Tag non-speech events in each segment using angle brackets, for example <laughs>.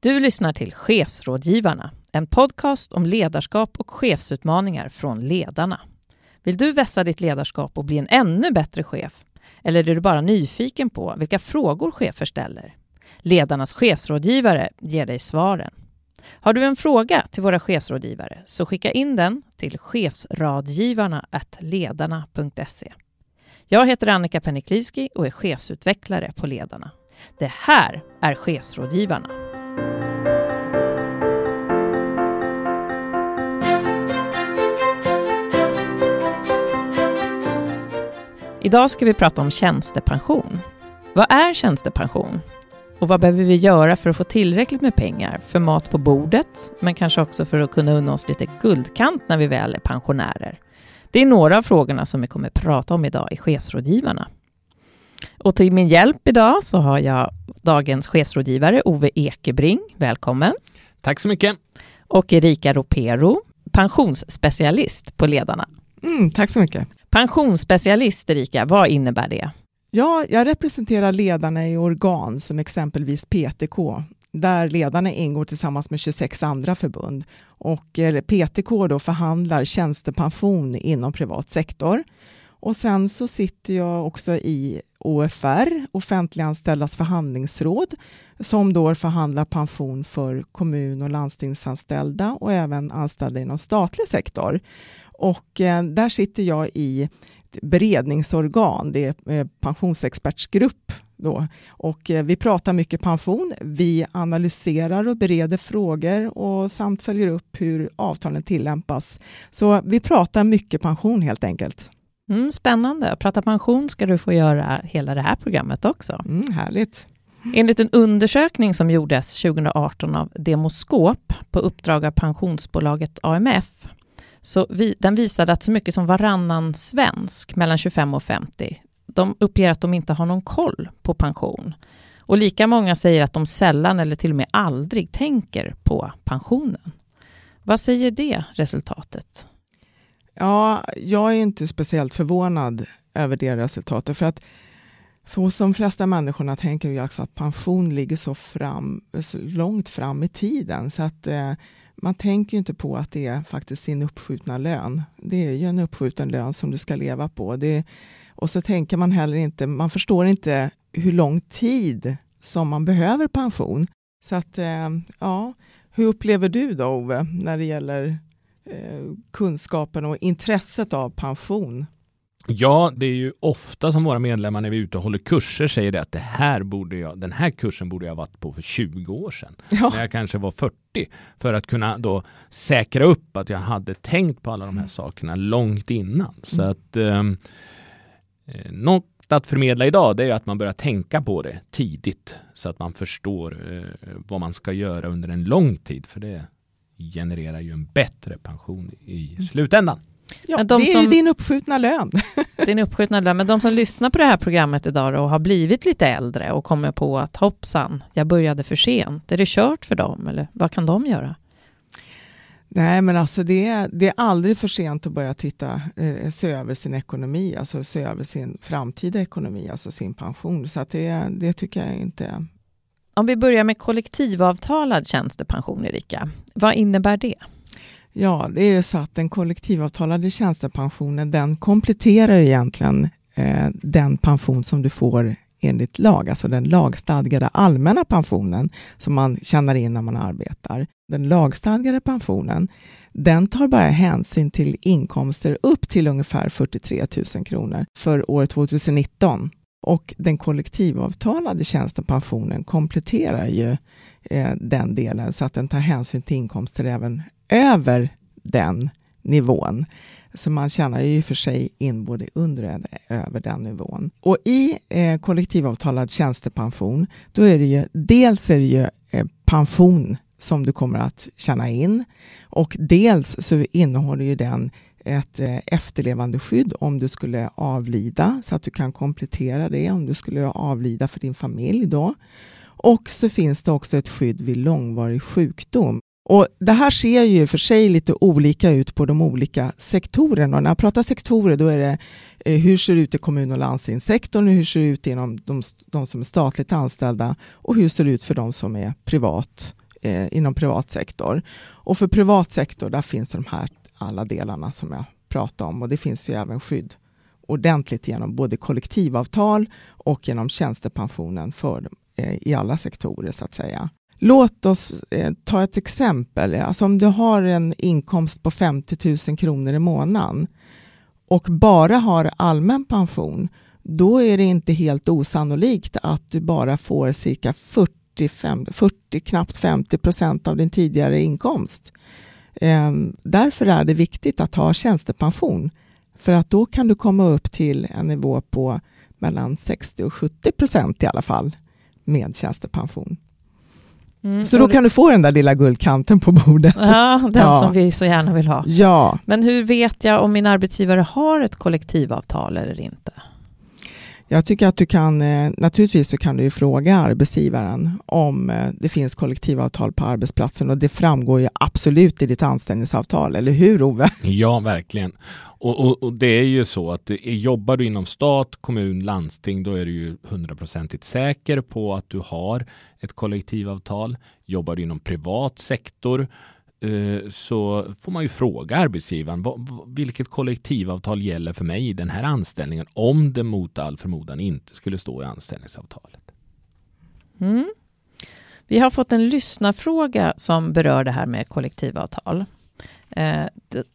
Du lyssnar till Chefsrådgivarna, en podcast om ledarskap och chefsutmaningar från ledarna. Vill du vässa ditt ledarskap och bli en ännu bättre chef? Eller är du bara nyfiken på vilka frågor chefer ställer? Ledarnas chefsrådgivare ger dig svaren. Har du en fråga till våra chefsrådgivare så skicka in den till chefsradgivarna.ledarna.se. Jag heter Annika Penikliski och är chefsutvecklare på Ledarna. Det här är Chefsrådgivarna. Idag ska vi prata om tjänstepension. Vad är tjänstepension? Och vad behöver vi göra för att få tillräckligt med pengar för mat på bordet, men kanske också för att kunna unna oss lite guldkant när vi väl är pensionärer? Det är några av frågorna som vi kommer prata om idag i Chefsrådgivarna. Och till min hjälp idag så har jag dagens chefsrådgivare Ove Ekebring. Välkommen! Tack så mycket! Och Erika Ropero, pensionsspecialist på Ledarna. Mm, tack så mycket! Pensionsspecialist, Erika, vad innebär det? Ja, jag representerar ledarna i organ som exempelvis PTK, där ledarna ingår tillsammans med 26 andra förbund. Och eh, PTK då förhandlar tjänstepension inom privat sektor. Och sen så sitter jag också i OFR, Offentliganställdas förhandlingsråd, som då förhandlar pension för kommun och landstingsanställda och även anställda inom statlig sektor. Och eh, där sitter jag i beredningsorgan, det är eh, pensionsexpertsgrupp. Då. Och eh, vi pratar mycket pension, vi analyserar och bereder frågor och samt följer upp hur avtalen tillämpas. Så vi pratar mycket pension helt enkelt. Mm, spännande. Prata pension ska du få göra hela det här programmet också. Mm, härligt. Enligt en undersökning som gjordes 2018 av Demoskop på uppdrag av pensionsbolaget AMF så vi, den visade att så mycket som varannan svensk mellan 25 och 50, de uppger att de inte har någon koll på pension. Och lika många säger att de sällan eller till och med aldrig tänker på pensionen. Vad säger det resultatet? Ja, jag är inte speciellt förvånad över det resultatet. För att för hos de flesta människorna tänker vi alltså att pension ligger så, fram, så långt fram i tiden. Så att eh, man tänker ju inte på att det är faktiskt sin uppskjutna lön. Det är ju en uppskjuten lön som du ska leva på. Det, och så tänker man heller inte, man förstår inte hur lång tid som man behöver pension. Så att, eh, ja, hur upplever du då Ove, när det gäller eh, kunskapen och intresset av pension? Ja, det är ju ofta som våra medlemmar när vi är ute och håller kurser säger det att det här borde jag, den här kursen borde jag varit på för 20 år sedan. <laughs> Ja. När jag kanske var 40. För att kunna då säkra upp att jag hade tänkt på alla de här mm. sakerna långt innan. Så mm. att ehm, eh, något att förmedla idag det är att man börjar tänka på det tidigt. Så att man förstår eh, vad man ska göra under en lång tid. För det genererar ju en bättre pension i mm. slutändan. Ja, de det är som, din uppskjutna lön. <laughs> din uppskjutna lön. Men de som lyssnar på det här programmet idag och har blivit lite äldre och kommer på att hoppsan, jag började för sent. Är det kört för dem eller vad kan de göra? Nej, men alltså det är, det är aldrig för sent att börja titta, eh, se över sin ekonomi, alltså se över sin framtida ekonomi, alltså sin pension. Så det, det tycker jag inte. Om vi börjar med kollektivavtalad tjänstepension, Erika. Vad innebär det? Ja, det är ju så att den kollektivavtalade tjänstepensionen den kompletterar egentligen eh, den pension som du får enligt lag, alltså den lagstadgade allmänna pensionen som man tjänar in när man arbetar. Den lagstadgade pensionen, den tar bara hänsyn till inkomster upp till ungefär 43 000 kronor för år 2019. Och den kollektivavtalade tjänstepensionen kompletterar ju eh, den delen så att den tar hänsyn till inkomster även över den nivån. Så man tjänar ju för sig in både under och över den nivån. Och i eh, kollektivavtalad tjänstepension, då är det ju dels är det ju eh, pension som du kommer att tjäna in och dels så innehåller ju den ett eh, efterlevandeskydd om du skulle avlida så att du kan komplettera det om du skulle avlida för din familj då. Och så finns det också ett skydd vid långvarig sjukdom. Och Det här ser ju för sig lite olika ut på de olika sektorerna. Och när jag pratar sektorer då är det eh, hur ser det ut i kommun och landstingssektorn, hur ser det ut inom de, de som är statligt anställda och hur ser det ut för de som är privat eh, inom privat sektor. Och för privat sektor där finns de här alla delarna som jag pratade om och det finns ju även skydd ordentligt genom både kollektivavtal och genom tjänstepensionen för, eh, i alla sektorer så att säga. Låt oss eh, ta ett exempel. Alltså om du har en inkomst på 50 000 kronor i månaden och bara har allmän pension, då är det inte helt osannolikt att du bara får cirka 40, 40 knappt 50 procent av din tidigare inkomst. Eh, därför är det viktigt att ha tjänstepension, för att då kan du komma upp till en nivå på mellan 60 och 70 procent i alla fall med tjänstepension. Mm, så då kan du få den där lilla guldkanten på bordet. <laughs> Ja, den ja. som vi så gärna vill ha. Ja. Men hur vet jag om min arbetsgivare har ett kollektivavtal eller inte? Jag tycker att du kan, eh, naturligtvis så kan du fråga arbetsgivaren om eh, det finns kollektivavtal på arbetsplatsen och det framgår ju absolut i ditt anställningsavtal, eller hur Ove? Ja, verkligen. Och, och, och det är ju så att eh, jobbar du inom stat, kommun, landsting, då är du ju hundraprocentigt säker på att du har ett kollektivavtal. Jobbar du inom privat sektor Eh, så får man ju fråga arbetsgivaren vilket kollektivavtal gäller för mig i den här anställningen om det mot all förmodan inte skulle stå i anställningsavtalet. Mm. Vi har fått en lyssnarfråga som berör det här med kollektivavtal. Eh,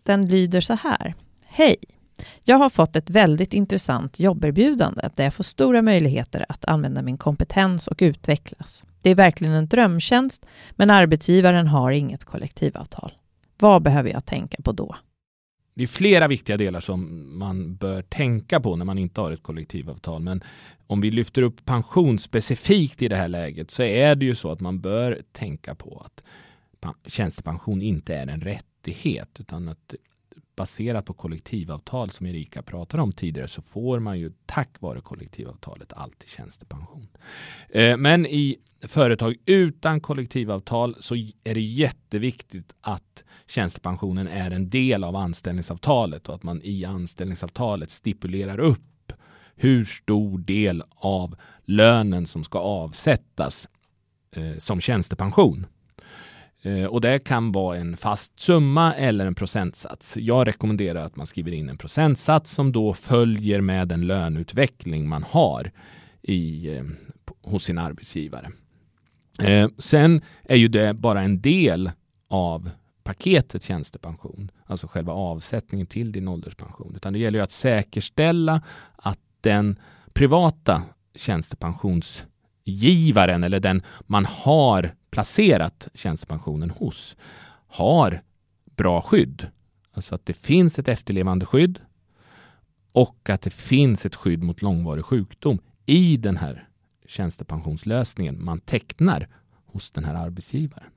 den lyder så här. Hej! Jag har fått ett väldigt intressant jobberbjudande där jag får stora möjligheter att använda min kompetens och utvecklas. Det är verkligen en drömtjänst, men arbetsgivaren har inget kollektivavtal. Vad behöver jag tänka på då? Det är flera viktiga delar som man bör tänka på när man inte har ett kollektivavtal. Men om vi lyfter upp pension specifikt i det här läget så är det ju så att man bör tänka på att tjänstepension inte är en rättighet utan att baserat på kollektivavtal som Erika pratade om tidigare så får man ju tack vare kollektivavtalet alltid tjänstepension. Eh, men i företag utan kollektivavtal så är det jätteviktigt att tjänstepensionen är en del av anställningsavtalet och att man i anställningsavtalet stipulerar upp hur stor del av lönen som ska avsättas eh, som tjänstepension. Eh, och det kan vara en fast summa eller en procentsats. Jag rekommenderar att man skriver in en procentsats som då följer med den löneutveckling man har i, eh, hos sin arbetsgivare. Eh, sen är ju det bara en del av paketet tjänstepension, alltså själva avsättningen till din ålderspension. Utan det gäller ju att säkerställa att den privata tjänstepensionsgivaren eller den man har placerat tjänstepensionen hos har bra skydd. Alltså att det finns ett efterlevande skydd och att det finns ett skydd mot långvarig sjukdom i den här tjänstepensionslösningen man tecknar hos den här arbetsgivaren.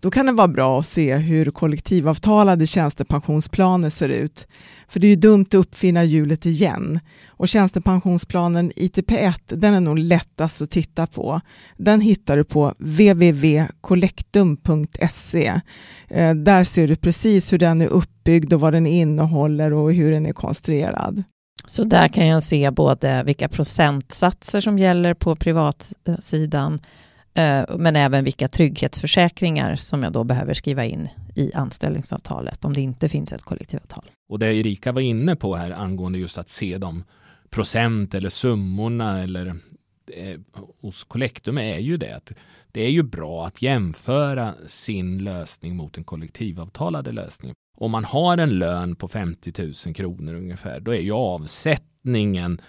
Då kan det vara bra att se hur kollektivavtalade tjänstepensionsplaner ser ut. För det är ju dumt att uppfinna hjulet igen. Och tjänstepensionsplanen ITP1, den är nog lättast att titta på. Den hittar du på www.collectum.se. Eh, där ser du precis hur den är uppbyggd och vad den innehåller och hur den är konstruerad. Så där kan jag se både vilka procentsatser som gäller på privatsidan Eh, men även vilka trygghetsförsäkringar som jag då behöver skriva in i anställningsavtalet om det inte finns ett kollektivavtal. Och det Erika var inne på här angående just att se de procent eller summorna eller eh, hos Collectum är ju det att det är ju bra att jämföra sin lösning mot en kollektivavtalade lösning. Om man har en lön på 50 000 kronor ungefär, då är ju avsättningen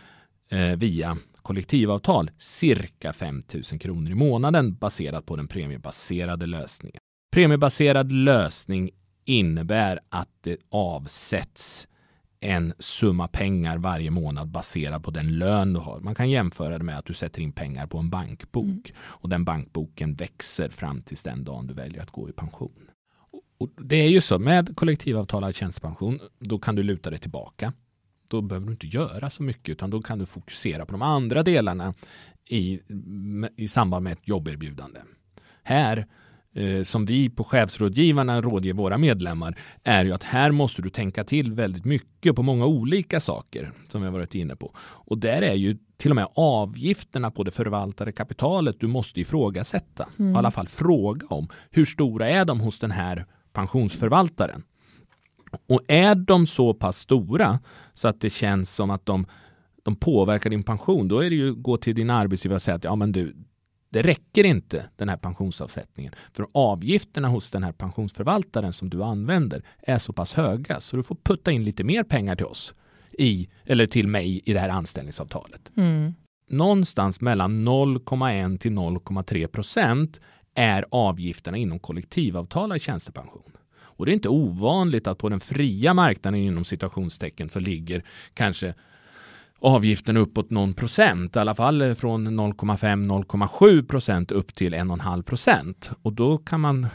eh, via kollektivavtal cirka 5 000 kronor i månaden baserat på den premiebaserade lösningen. Premiebaserad lösning innebär att det avsätts en summa pengar varje månad baserad på den lön du har. Man kan jämföra det med att du sätter in pengar på en bankbok mm. och den bankboken växer fram tills den dagen du väljer att gå i pension. Och det är ju så med kollektivavtalad tjänstepension, då kan du luta dig tillbaka då behöver du inte göra så mycket utan då kan du fokusera på de andra delarna i, i samband med ett jobberbjudande. Här eh, som vi på chefsrådgivarna rådger våra medlemmar är ju att här måste du tänka till väldigt mycket på många olika saker som vi har varit inne på. Och där är ju till och med avgifterna på det förvaltade kapitalet du måste ifrågasätta. Mm. I alla fall fråga om hur stora är de hos den här pensionsförvaltaren. Och är de så pass stora så att det känns som att de, de påverkar din pension, då är det ju gå till din arbetsgivare och säga att ja, men du, det räcker inte den här pensionsavsättningen. För avgifterna hos den här pensionsförvaltaren som du använder är så pass höga så du får putta in lite mer pengar till oss i, eller till mig i det här anställningsavtalet. Mm. Någonstans mellan 0,1 till 0,3 procent är avgifterna inom kollektivavtalad tjänstepension. Och det är inte ovanligt att på den fria marknaden inom citationstecken så ligger kanske avgiften uppåt någon procent, i alla fall från 0,5-0,7 procent upp till 1,5 procent. Och då kan man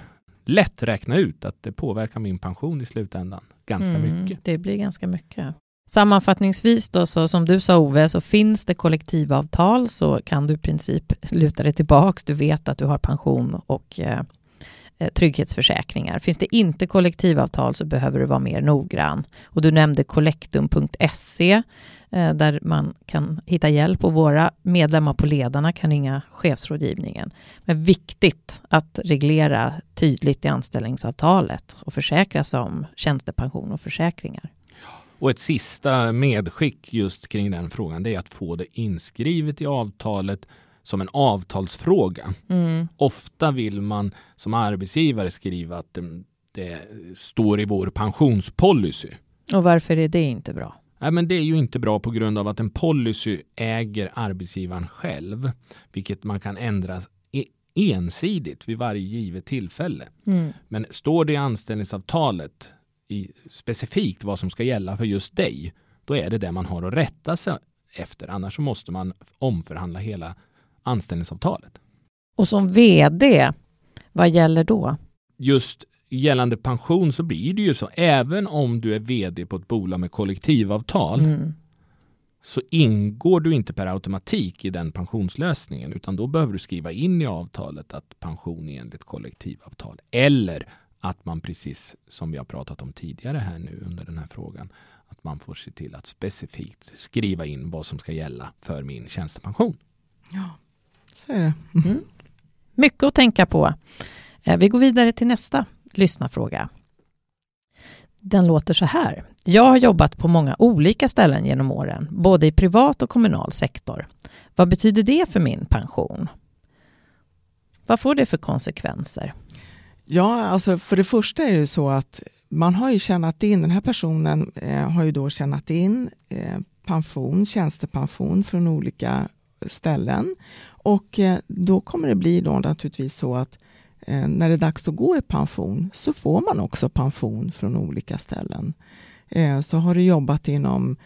lätt räkna ut att det påverkar min pension i slutändan ganska mm, mycket. Det blir ganska mycket. Sammanfattningsvis då, så som du sa Ove, så finns det kollektivavtal så kan du i princip luta dig tillbaks. Du vet att du har pension och eh, Eh, trygghetsförsäkringar. Finns det inte kollektivavtal så behöver du vara mer noggrann. Och du nämnde kollektum.se eh, där man kan hitta hjälp och våra medlemmar på Ledarna kan ringa chefsrådgivningen. Men viktigt att reglera tydligt i anställningsavtalet och försäkra sig om tjänstepension och försäkringar. Och ett sista medskick just kring den frågan det är att få det inskrivet i avtalet som en avtalsfråga. Mm. Ofta vill man som arbetsgivare skriva att det, det, står i vår pensionspolicy. Och varför är det inte bra? Nej, men det är ju inte bra på grund av att en policy äger arbetsgivaren själv, vilket man kan ändra e, ensidigt vid varje givet tillfälle. Mm. Men står det i anställningsavtalet i specifikt vad som ska gälla för just dig, då är det det man har att rätta sig efter. Annars måste man omförhandla hela anställningsavtalet. Och som vd, vad gäller då? Just gällande pension så blir det ju så, även om du är vd på ett bolag med kollektivavtal mm. så ingår du inte per automatik i den pensionslösningen utan då behöver du skriva in i avtalet att pension är enligt kollektivavtal eller att man precis som vi har pratat om tidigare här nu under den här frågan att man får se till att specifikt skriva in vad som ska gälla för min tjänstepension. Ja, så är det. Mm. Mycket att tänka på. Eh, vi går vidare till nästa lyssnarfråga. Den låter så här. Jag har jobbat på många olika ställen genom åren, både i privat och kommunal sektor. Vad betyder det för min pension? Vad får det för konsekvenser? Ja, alltså för det första är det så att man har ju tjänat in, den här personen eh, har ju då tjänat in eh, pension, tjänstepension från olika ställen och eh, då kommer det bli då naturligtvis så att eh, när det är dags att gå i pension så får man också pension från olika ställen. Eh, så har du jobbat inom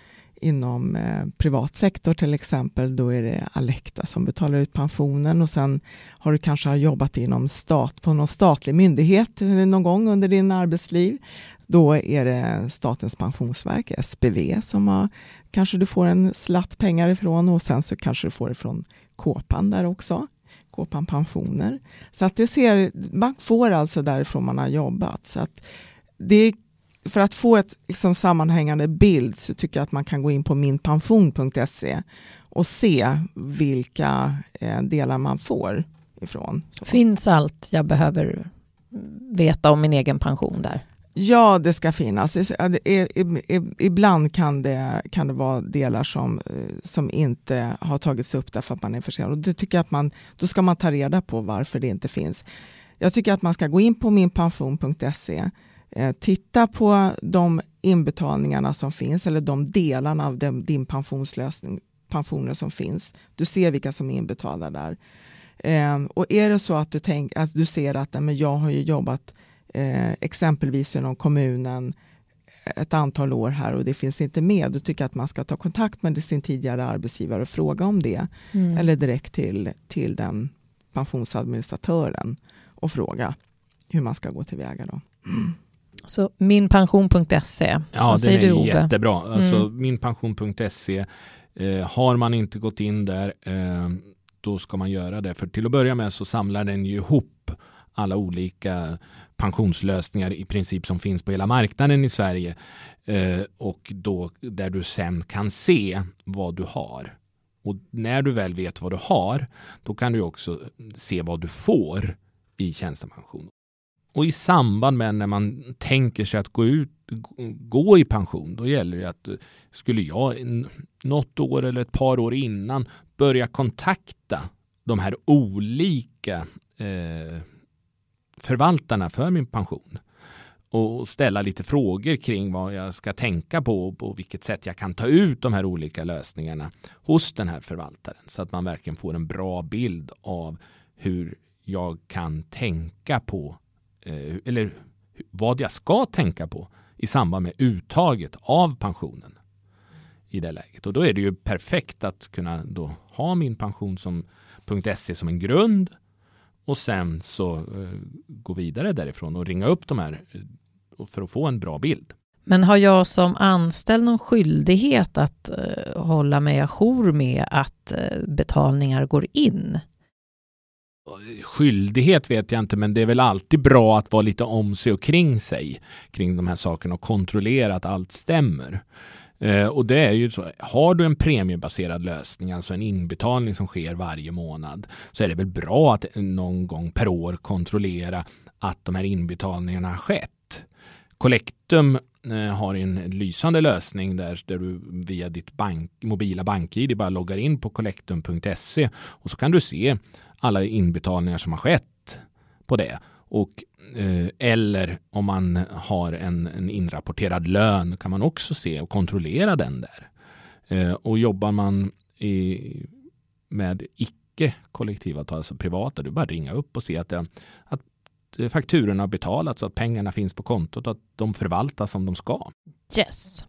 inom privat sektor till exempel, då är det Alecta som betalar ut pensionen och sen har du kanske jobbat inom stat, på någon statlig myndighet någon gång under din arbetsliv. Då är det Statens pensionsverk, SPV, som har, kanske du får en slatt pengar ifrån och sen så kanske du får det från Kåpan där också. Kåpan pensioner. Så att det ser, man får alltså därifrån man har jobbat. Så att det för att få ett liksom, sammanhängande bild så tycker jag att man kan gå in på minpension.se och se vilka eh, delar man får ifrån. Så. Finns allt jag behöver veta om min egen pension där? Ja, det ska finnas. Ibland kan det, kan det vara delar som, eh, som inte har tagits upp därför att man är försenad. Och det tycker jag att man, då ska man ta reda på varför det inte finns. Jag tycker att man ska gå in på minpension.se eh, titta på de inbetalningarna som finns eller de delarna av den, din pensionslösning, pensioner som finns. Du ser vilka som är inbetalda där. Eh, och är det så att du, tänk, att du ser att men jag har ju jobbat eh, exempelvis inom kommunen ett antal år här och det finns inte med, då tycker jag att man ska ta kontakt med sin tidigare arbetsgivare och fråga om det. Mm. Eller direkt till, till den pensionsadministratören och fråga hur man ska gå tillväga. Då. Mm. Så minpension.se. Ja, Vad den är du, jättebra. Alltså, mm. Minpension.se. Eh, har man inte gått in där, eh, då ska man göra det. För till att börja med så samlar den ju ihop alla olika pensionslösningar i princip som finns på hela marknaden i Sverige eh, och då där du sen kan se vad du har. Och när du väl vet vad du har, då kan du också se vad du får i tjänstepension. Och i samband med när man tänker sig att gå ut, gå i pension, då gäller det att skulle jag något år eller ett par år innan börja kontakta de här olika eh, förvaltarna för min pension och ställa lite frågor kring vad jag ska tänka på och på vilket sätt jag kan ta ut de här olika lösningarna hos den här förvaltaren så att man verkligen får en bra bild av hur jag kan tänka på eh, eller vad jag ska tänka på i samband med uttaget av pensionen i det läget. Och då är det ju perfekt att kunna då ha min pension som .se som en grund och sen så eh, gå vidare därifrån och ringa upp de här eh, för att få en bra bild. Men har jag som anställd någon skyldighet att eh, hålla mig ajour med att betalningar går in? Skyldighet vet jag inte, men det är väl alltid bra att vara lite om sig och kring sig kring de här sakerna och kontrollera att allt stämmer. Eh, och det är ju så, har du en premiebaserad lösning, alltså en inbetalning som sker varje månad, så är det väl bra att någon gång per år kontrollera att de här inbetalningarna har skett. Collectum eh, har en lysande lösning där, där du via ditt bank, mobila bank-id bara loggar in på collectum.se och så kan du se alla inbetalningar som har skett på det. Och, eh, eller om man har en, en, inrapporterad lön kan man också se och kontrollera den där. Eh, och jobbar man i, med icke kollektivavtal, alltså privata, du bara ringa upp och se att, det, att fakturorna har betalats och att pengarna finns på kontot och att de förvaltas som de ska. Yes.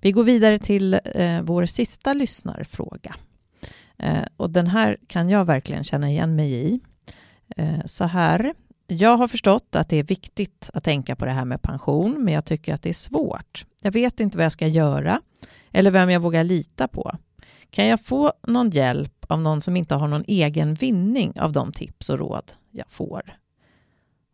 Vi går vidare till eh, vår sista lyssnarfråga. Eh, och den här kan jag verkligen känna igen mig i. Eh, så här jag har förstått att det är viktigt att tänka på det här med pension, men jag tycker att det är svårt. Jag vet inte vad jag ska göra eller vem jag vågar lita på. Kan jag få någon hjälp av någon som inte har någon egen vinning av de tips och råd jag får?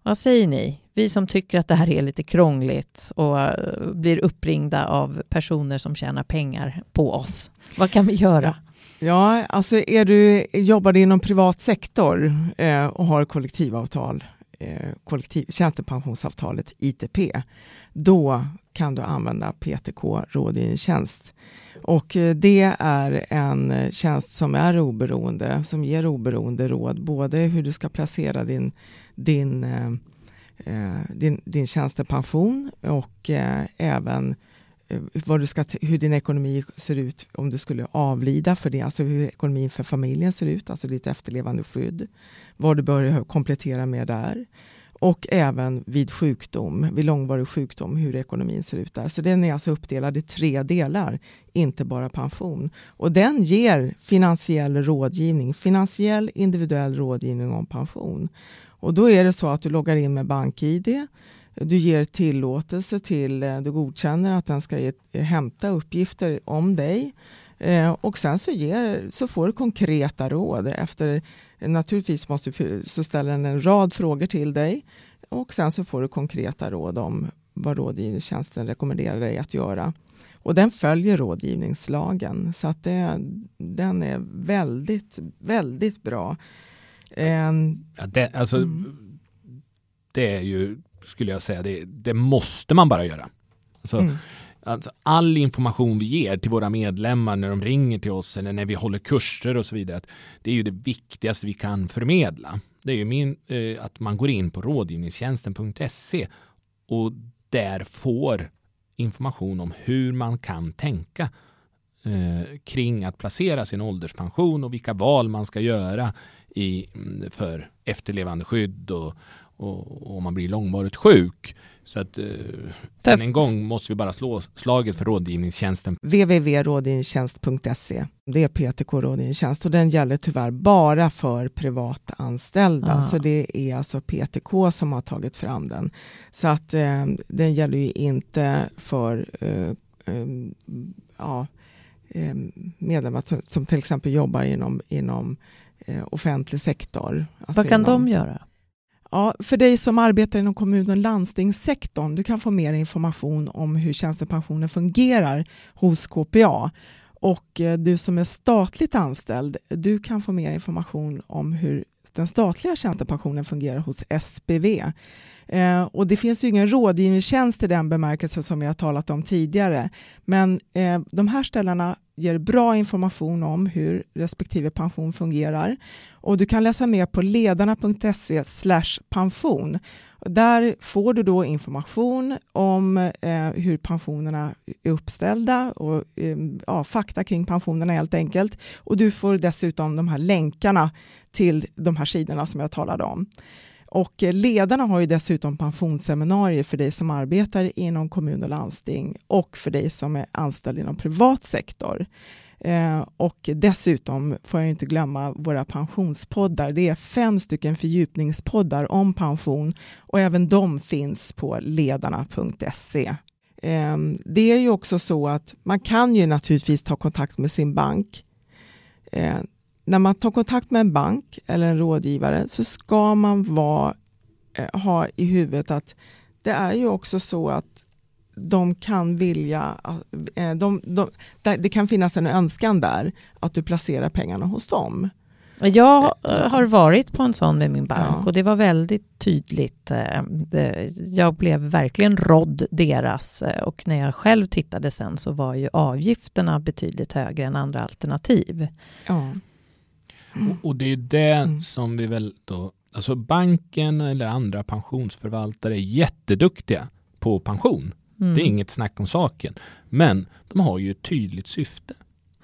Vad säger ni? Vi som tycker att det här är lite krångligt och eh, blir uppringda av personer som tjänar pengar på oss. Vad kan vi göra? Ja, alltså är du, jobbar du inom privat sektor eh, och har kollektivavtal eh, kollektiv, tjänstepensionsavtalet ITP, då kan du använda PTK rådgivningstjänst. Och eh, det är en eh, tjänst som är oberoende, som ger oberoende råd, både hur du ska placera din, din, eh, eh din, din tjänstepension och eh, även Eh, vad du ska, hur din ekonomi ser ut om du skulle avlida, för det, alltså hur ekonomin för familjen ser ut, alltså ditt efterlevande skydd, vad du bör komplettera med där. Och även vid sjukdom, vid långvarig sjukdom, hur ekonomin ser ut där. Så den är alltså uppdelad i tre delar, inte bara pension. Och den ger finansiell rådgivning, finansiell individuell rådgivning om pension. Och då är det så att du loggar in med BankID, du ger tillåtelse till, eh, du godkänner att den ska ge, hämta uppgifter om dig eh, och sen så, ger, så får du konkreta råd. Efter, naturligtvis måste du, så ställer den en rad frågor till dig och sen så får du konkreta råd om vad rådgivningstjänsten rekommenderar dig att göra. Och den följer rådgivningslagen så att det, den är väldigt, väldigt bra. Ja, det, alltså, mm. det är ju skulle jag säga. Det, det måste man bara göra. Alltså, mm. alltså, all information vi ger till våra medlemmar när de ringer till oss eller när vi håller kurser och så vidare. det är ju det viktigaste vi kan förmedla. Det är ju min, eh, att man går in på rådgivningstjänsten.se och där får information om hur man kan tänka eh, kring att placera sin ålderspension och vilka val man ska göra i, mm, för efterlevandeskydd och, och, och man blir långvarigt sjuk. Så att eh, än en gång måste vi bara slå slaget för rådgivningstjänsten. www.rådgivningstjänst.se Det är PTK rådgivningstjänst och den gäller tyvärr bara för privatanställda. Ah. Så det är alltså PTK som har tagit fram den. Så att eh, den gäller ju inte för eh, eh, ja, eh, medlemmar som, som, till exempel jobbar inom, inom eh, offentlig sektor. Alltså Vad kan inom, de göra? Ja, för dig som arbetar inom kommun och landstingssektorn, du kan få mer information om hur tjänstepensionen fungerar hos KPA. Och eh, du som är statligt anställd, du kan få mer information om hur den statliga tjänstepensionen fungerar hos SPV. Eh, och det finns ju ingen rådgivningstjänst i den bemärkelse som vi har talat om tidigare. Men eh, de här ställena ger bra information om hur respektive pension fungerar. Och du kan läsa mer på ledarna.se pension. Där får du då information om eh, hur pensionerna är uppställda och eh, ja, fakta kring pensionerna helt enkelt. Och du får dessutom de här länkarna till de här sidorna som jag talade om. Och ledarna har ju dessutom pensionsseminarier för dig som arbetar inom kommun och landsting och för dig som är anställd inom privat sektor. Eh, och dessutom får jag inte glömma våra pensionspoddar. Det är fem stycken fördjupningspoddar om pension och även de finns på ledarna.se. Eh, det är ju också så att man kan ju naturligtvis ta kontakt med sin bank. Eh, när man tar kontakt med en bank eller en rådgivare så ska man vara, eh, ha i huvudet att det är ju också så att de kan vilja, eh, de, de, det kan finnas en önskan där att du placerar pengarna hos dem. Jag eh, har varit på en sån med min bank ja. och det var väldigt tydligt. Jag blev verkligen rådd deras och när jag själv tittade sen så var ju avgifterna betydligt högre än andra alternativ. Ja. Mm. Och, och, det är det mm. som vi väl då, alltså banken eller andra pensionsförvaltare är jätteduktiga på pension. Mm. Det är inget snack om saken. Men de har ju ett tydligt syfte.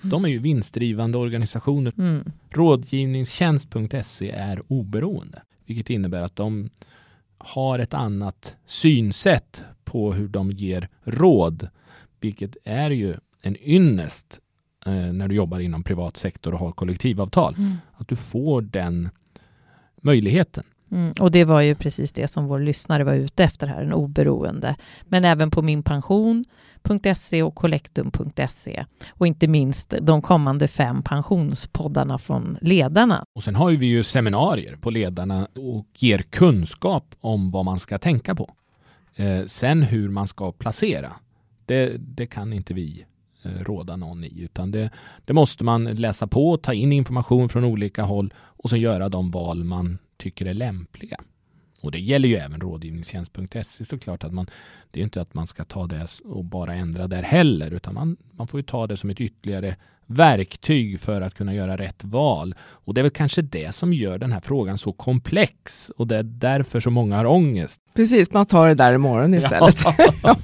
Mm. De är ju vinstdrivande organisationer. Mm. Rådgivningstjänst.se är oberoende, vilket innebär att de har ett annat synsätt på hur de ger råd, vilket är ju en ynnest eh, när du jobbar inom privat sektor och har kollektivavtal. Mm. Att du får den möjligheten. Mm, och det var ju precis det som vår lyssnare var ute efter här, en oberoende. Men även på minpension.se och kollektum.se och inte minst de kommande fem pensionspoddarna från ledarna. Och sen har vi ju seminarier på ledarna och ger kunskap om vad man ska tänka på. Eh, sen hur man ska placera, det, det kan inte vi eh, råda någon i, utan det, det måste man läsa på, ta in information från olika håll och sen göra de val man tycker är lämpliga. Och det gäller ju även rådgivningstjänst.se såklart. Att man, det är inte att man ska ta det och bara ändra där heller, utan man, man får ju ta det som ett ytterligare verktyg för att kunna göra rätt val. Och det är väl kanske det som gör den här frågan så komplex och det är därför så många har ångest. Precis, man tar det där imorgon istället. <laughs> Ja.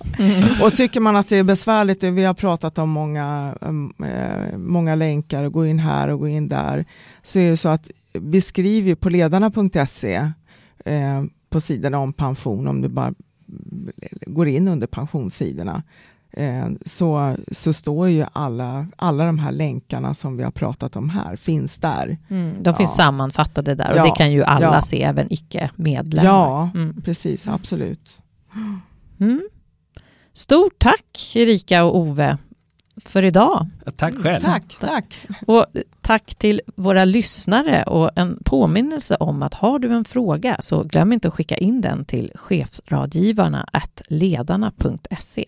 och tycker man att det är besvärligt, vi har pratat om många, äh, många länkar och gå in här och gå in där, så är det så att vi skriver på ledarna.se eh, på sidorna om pension, om du bara går in under pensionssidorna, Eh, så, så står ju alla, alla de här länkarna som vi har pratat om här, finns där. Mm, de finns ja. sammanfattade där och ja. det kan ju alla ja. se, även icke-medlemmar. Ja, mm. precis, absolut. Mm. Stort tack Erika och Ove för idag. Tack själv. Tack, tack. Och tack till våra lyssnare och en påminnelse om att har du en fråga så glöm inte att skicka in den till chefsradgivarna ledarna.se.